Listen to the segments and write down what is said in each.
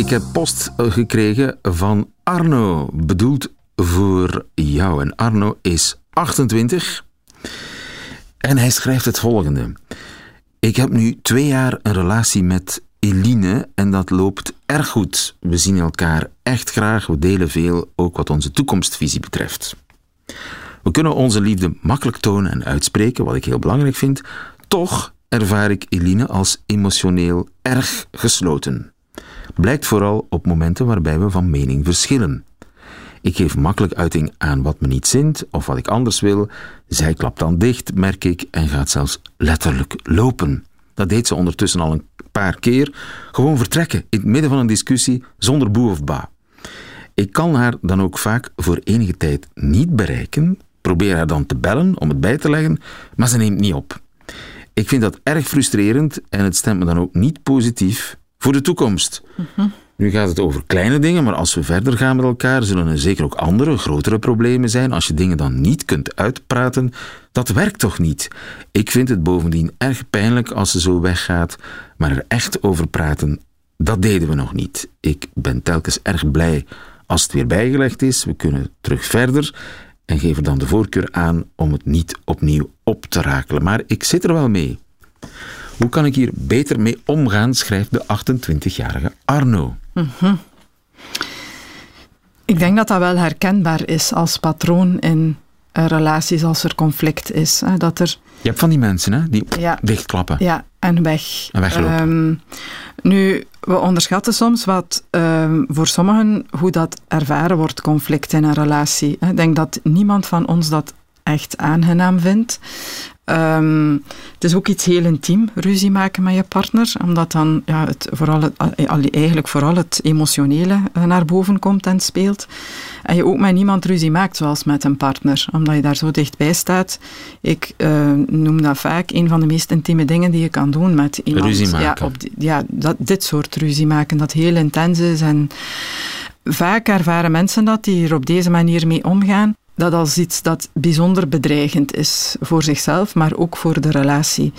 Ik heb post gekregen van Arno, bedoeld voor jou. En Arno is 28 en hij schrijft het volgende. Ik heb nu twee jaar een relatie met Eline en dat loopt erg goed. We zien elkaar echt graag, we delen veel, ook wat onze toekomstvisie betreft. We kunnen onze liefde makkelijk tonen en uitspreken, wat ik heel belangrijk vind. Toch ervaar ik Eline als emotioneel erg gesloten. Blijkt vooral op momenten waarbij we van mening verschillen. Ik geef makkelijk uiting aan wat me niet zint of wat ik anders wil. Zij klapt dan dicht, merk ik, en gaat zelfs letterlijk lopen. Dat deed ze ondertussen al een paar keer. Gewoon vertrekken in het midden van een discussie zonder boe of ba. Ik kan haar dan ook vaak voor enige tijd niet bereiken, probeer haar dan te bellen om het bij te leggen, maar ze neemt niet op. Ik vind dat erg frustrerend en het stemt me dan ook niet positief voor de toekomst. Nu gaat het over kleine dingen, maar als we verder gaan met elkaar, zullen er zeker ook andere, grotere problemen zijn. Als je dingen dan niet kunt uitpraten, dat werkt toch niet? Ik vind het bovendien erg pijnlijk als ze zo weggaat, maar er echt over praten, dat deden we nog niet. Ik ben telkens erg blij als het weer bijgelegd is. We kunnen terug verder en geven dan de voorkeur aan om het niet opnieuw op te rakelen. Maar ik zit er wel mee. Hoe kan ik hier beter mee omgaan, schrijft de 28-jarige Arno. Ik denk dat dat wel herkenbaar is als patroon in eh, relaties als er conflict is. Hè, dat er, Je hebt van die mensen hè, die Ja. dichtklappen. ja, en weg. En weglopen. Ehm, nu, we onderschatten soms wat ehm, voor sommigen hoe dat ervaren wordt, conflict in een relatie. Ik denk dat niemand van ons dat echt aangenaam vindt. Ehm, het is ook iets heel intiem, ruzie maken met je partner, omdat dan ja, het vooral het, eigenlijk vooral het emotionele eh, naar boven komt en speelt. En je ook met niemand ruzie maakt, zoals met een partner, omdat je daar zo dichtbij staat. Ik eh, noem dat vaak een van de meest intieme dingen die je kan doen met iemand. Ruzie maken. Ja, op die- ja dat, dit soort ruzie maken, dat heel intens is. En vaak ervaren mensen dat, die er op deze manier mee omgaan, dat als iets dat bijzonder bedreigend is voor zichzelf, maar ook voor de relatie.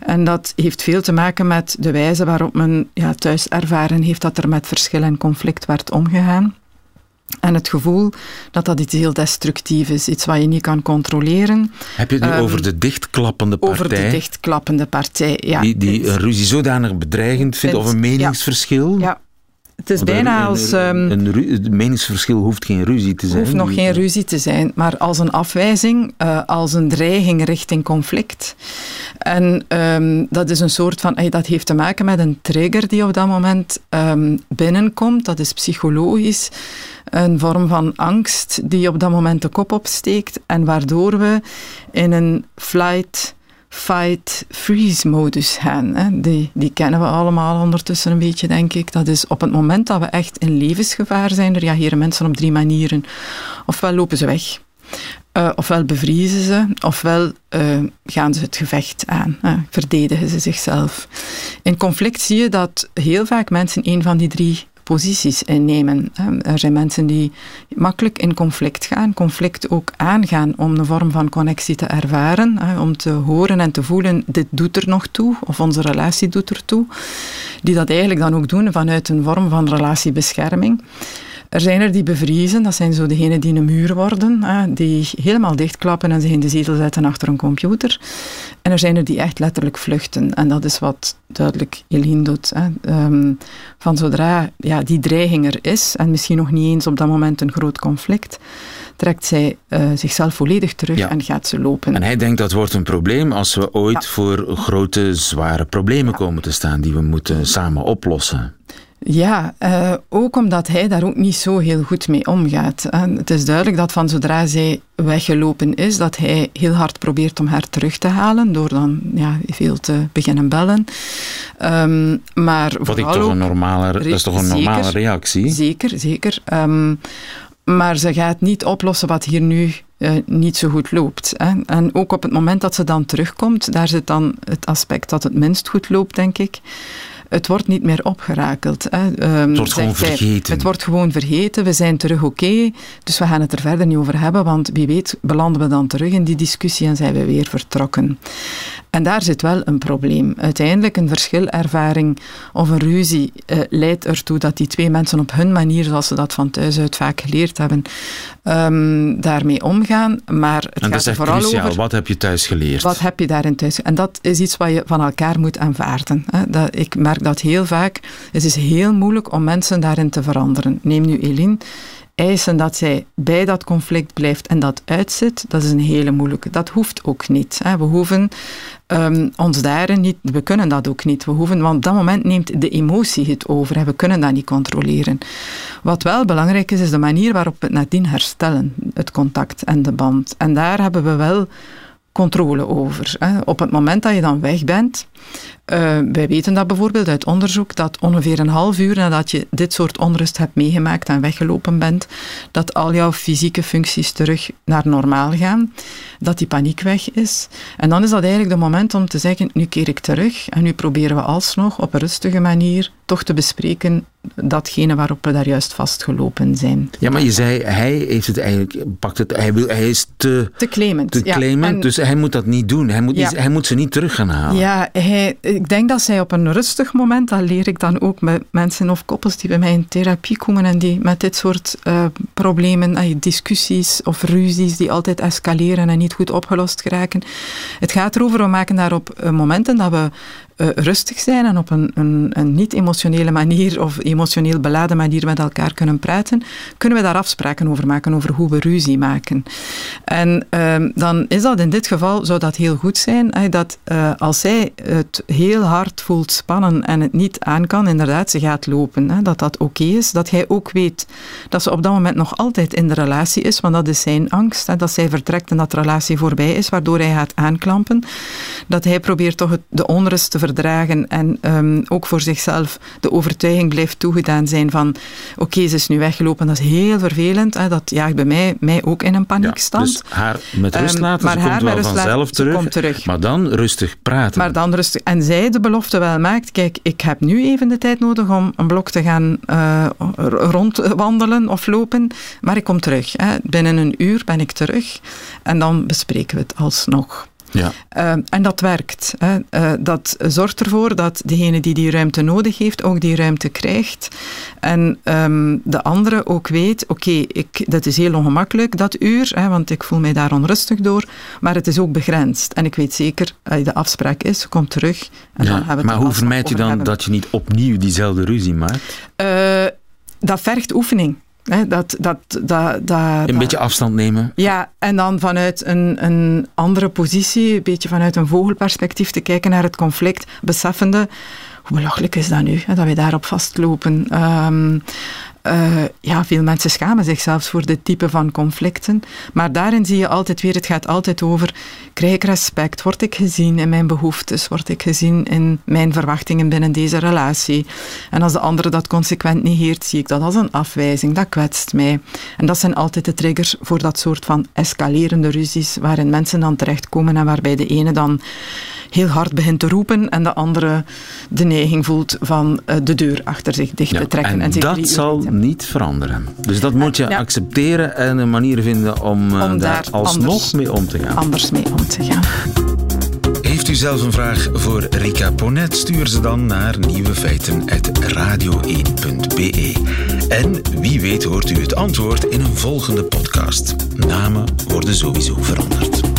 En dat heeft veel te maken met de wijze waarop men ja, thuis ervaren heeft dat er met verschil en conflict werd omgegaan. En het gevoel dat dat iets heel destructief is, iets wat je niet kan controleren. Heb je het nu Ehm, over de dichtklappende partij? Over de dichtklappende partij. Ja, die, die een ruzie zodanig bedreigend vindt, of een meningsverschil? ja, het is bijna een- als... Een, ehm, een meningsverschil hoeft geen ruzie te zijn. hoeft nog geen ruzie te zijn, maar als een afwijzing, eh, als een dreiging richting conflict. En ehm, dat is een soort van, eh, dat heeft te maken met een trigger die op dat moment ehm, binnenkomt. Dat is psychologisch. Een vorm van angst die op dat moment de kop opsteekt en waardoor we in een flight, fight, freeze modus gaan. Die, die kennen we allemaal ondertussen een beetje, denk ik. Dat is op het moment dat we echt in levensgevaar zijn, reageren mensen op drie manieren. Ofwel lopen ze weg, eh, ofwel bevriezen ze, ofwel eh, gaan ze het gevecht aan, verdedigen ze zichzelf. In conflict zie je dat heel vaak mensen een van die drie posities innemen. hè. Er zijn mensen die makkelijk in conflict gaan, conflict ook aangaan om een vorm van connectie te ervaren, om te horen en te voelen, dit doet er nog toe, of onze relatie doet er toe. Die dat eigenlijk dan ook doen vanuit een vorm van relatiebescherming. Er zijn er die bevriezen, dat zijn zo degenen die een muur worden, hè, die helemaal dichtklappen en zich in de zetel zetten achter een computer. En er zijn er die echt letterlijk vluchten. En dat is wat duidelijk Eline doet. Hè. Ehm, van zodra ja, die dreiging er is, en misschien nog niet eens op dat moment een groot conflict, trekt zij eh, zichzelf volledig terug Ja. en gaat ze lopen. En hij denkt dat wordt een probleem als we ooit Ja. voor grote, zware problemen komen te staan die we moeten samen oplossen. Ja, uh, ook omdat hij daar ook niet zo heel goed mee omgaat. En het is duidelijk dat van zodra zij weggelopen is, dat hij heel hard probeert om haar terug te halen, door dan ja, veel te beginnen bellen. Um, maar Wat ik toch een normale, dat is toch een normale zeker, reactie? Zeker, zeker. Um, maar ze gaat niet oplossen wat hier nu uh, niet zo goed loopt. Hè. En ook op het moment dat ze dan terugkomt, daar zit dan het aspect dat het minst goed loopt, denk ik het wordt niet meer opgerakeld. Hè. Um, het wordt gewoon vergeten. Het wordt gewoon vergeten. We zijn terug oké. dus we gaan het er verder niet over hebben. Want wie weet belanden we dan terug in die discussie en zijn we weer vertrokken. En daar zit wel een probleem. Uiteindelijk een verschilervaring of een ruzie uh, leidt ertoe dat die twee mensen op hun manier, zoals ze dat van thuis uit vaak geleerd hebben, um, daarmee omgaan. Maar het en gaat er vooral cruciaal. over... Wat heb je thuis geleerd? Wat heb je daarin thuis En dat is iets wat je van elkaar moet aanvaarden. Hè. Dat, ik merk dat heel vaak. Het is heel moeilijk om mensen daarin te veranderen. Neem nu Eline eisen dat zij bij dat conflict blijft en dat uitzit, dat is een hele moeilijke. Dat hoeft ook niet. Hè. We hoeven um, ons daarin niet, we kunnen dat ook niet. We hoeven, want op dat moment neemt de emotie het over en we kunnen dat niet controleren. Wat wel belangrijk is, is de manier waarop we het nadien herstellen, het contact en de band. En daar hebben we wel controle over. Op het moment dat je dan weg bent, uh, wij weten dat bijvoorbeeld uit onderzoek, dat ongeveer een half uur nadat je dit soort onrust hebt meegemaakt en weggelopen bent, dat al jouw fysieke functies terug naar normaal gaan, dat die paniek weg is. En dan is dat eigenlijk de moment om te zeggen, nu keer ik terug en nu proberen we alsnog op een rustige manier toch te bespreken datgene waarop we daar juist vastgelopen zijn. Ja, maar je zei, hij heeft het eigenlijk, pakt het, hij, wil, hij is te... Te claimant. Te claimant, ja, dus hij moet dat niet doen. Hij moet, ja. hij moet ze niet terug gaan halen. Ja, hij, ik denk dat zij op een rustig moment, dat leer ik dan ook met mensen of koppels die bij mij in therapie komen en die met dit soort uh, problemen, uh, discussies of ruzies die altijd escaleren en niet goed opgelost geraken. Het gaat erover, we maken daarop uh, momenten dat we uh, rustig zijn en op een, een, een niet-emotionele manier of emotioneel beladen manier met elkaar kunnen praten, kunnen we daar afspraken over maken, over hoe we ruzie maken. En uh, dan is dat in dit geval, zou dat heel goed zijn, dat uh, als zij het heel hard voelt spannen en het niet aan kan, inderdaad, ze gaat lopen, hè, dat dat oké is, dat hij ook weet dat ze op dat moment nog altijd in de relatie is, want dat is zijn angst, hè, dat zij vertrekt en dat de relatie voorbij is, waardoor hij gaat aanklampen, dat hij probeert toch het, de onrust te en um, ook voor zichzelf de overtuiging blijft toegedaan zijn van oké, ze is nu weggelopen, dat is heel vervelend. Hè, dat jaagt bij mij, mij ook in een paniekstand. Ja, dus haar met rust ehm, laten, um, maar haar komt wel vanzelf terug, komt terug. Maar dan rustig praten. Maar dan rustig. En zij de belofte wel maakt, kijk, ik heb nu even de tijd nodig om een blok te gaan uh, rondwandelen of lopen, maar ik kom terug. Hè. Binnen een uur ben ik terug en dan bespreken we het alsnog. Ja. Uh, en dat werkt. Hè. Uh, dat zorgt ervoor dat degene die die ruimte nodig heeft, ook die ruimte krijgt. En um, de andere ook weet, oké, okay, dat is heel ongemakkelijk, dat uur, hè, want ik voel mij daar onrustig door, maar het is ook begrensd. En ik weet zeker, de afspraak is, kom terug. En ja, dan hebben we maar hoe vermijd je dan hebben. dat je niet opnieuw diezelfde ruzie maakt? dat vergt oefening. He, dat, dat, dat, dat, een beetje afstand nemen. Ja, en dan vanuit een, een andere positie, een beetje vanuit een vogelperspectief te kijken naar het conflict, beseffende hoe belachelijk is dat nu, hè, dat we daarop vastlopen. Um, uh, ja, veel mensen schamen zich zelfs voor dit type van conflicten. Maar daarin zie je altijd weer, het gaat altijd over, krijg ik respect? Word ik gezien in mijn behoeftes? Word ik gezien in mijn verwachtingen binnen deze relatie? En als de andere dat consequent negeert, zie ik dat als een afwijzing. Dat kwetst mij. En dat zijn altijd de triggers voor dat soort van escalerende ruzies, waarin mensen dan terechtkomen en waarbij de ene dan heel hard begint te roepen en de andere de neiging voelt van uh, de deur achter zich dicht ja, te trekken. En, en zich dat zal niet veranderen. Dus dat moet je ja. accepteren en een manier vinden om, uh, om daar alsnog anders, mee om te gaan. Anders mee om te gaan. Heeft u zelf een vraag voor Rika Ponet? Stuur ze dan naar nieuwefeiten.radio1.be. En wie weet hoort u het antwoord in een volgende podcast. Namen worden sowieso veranderd.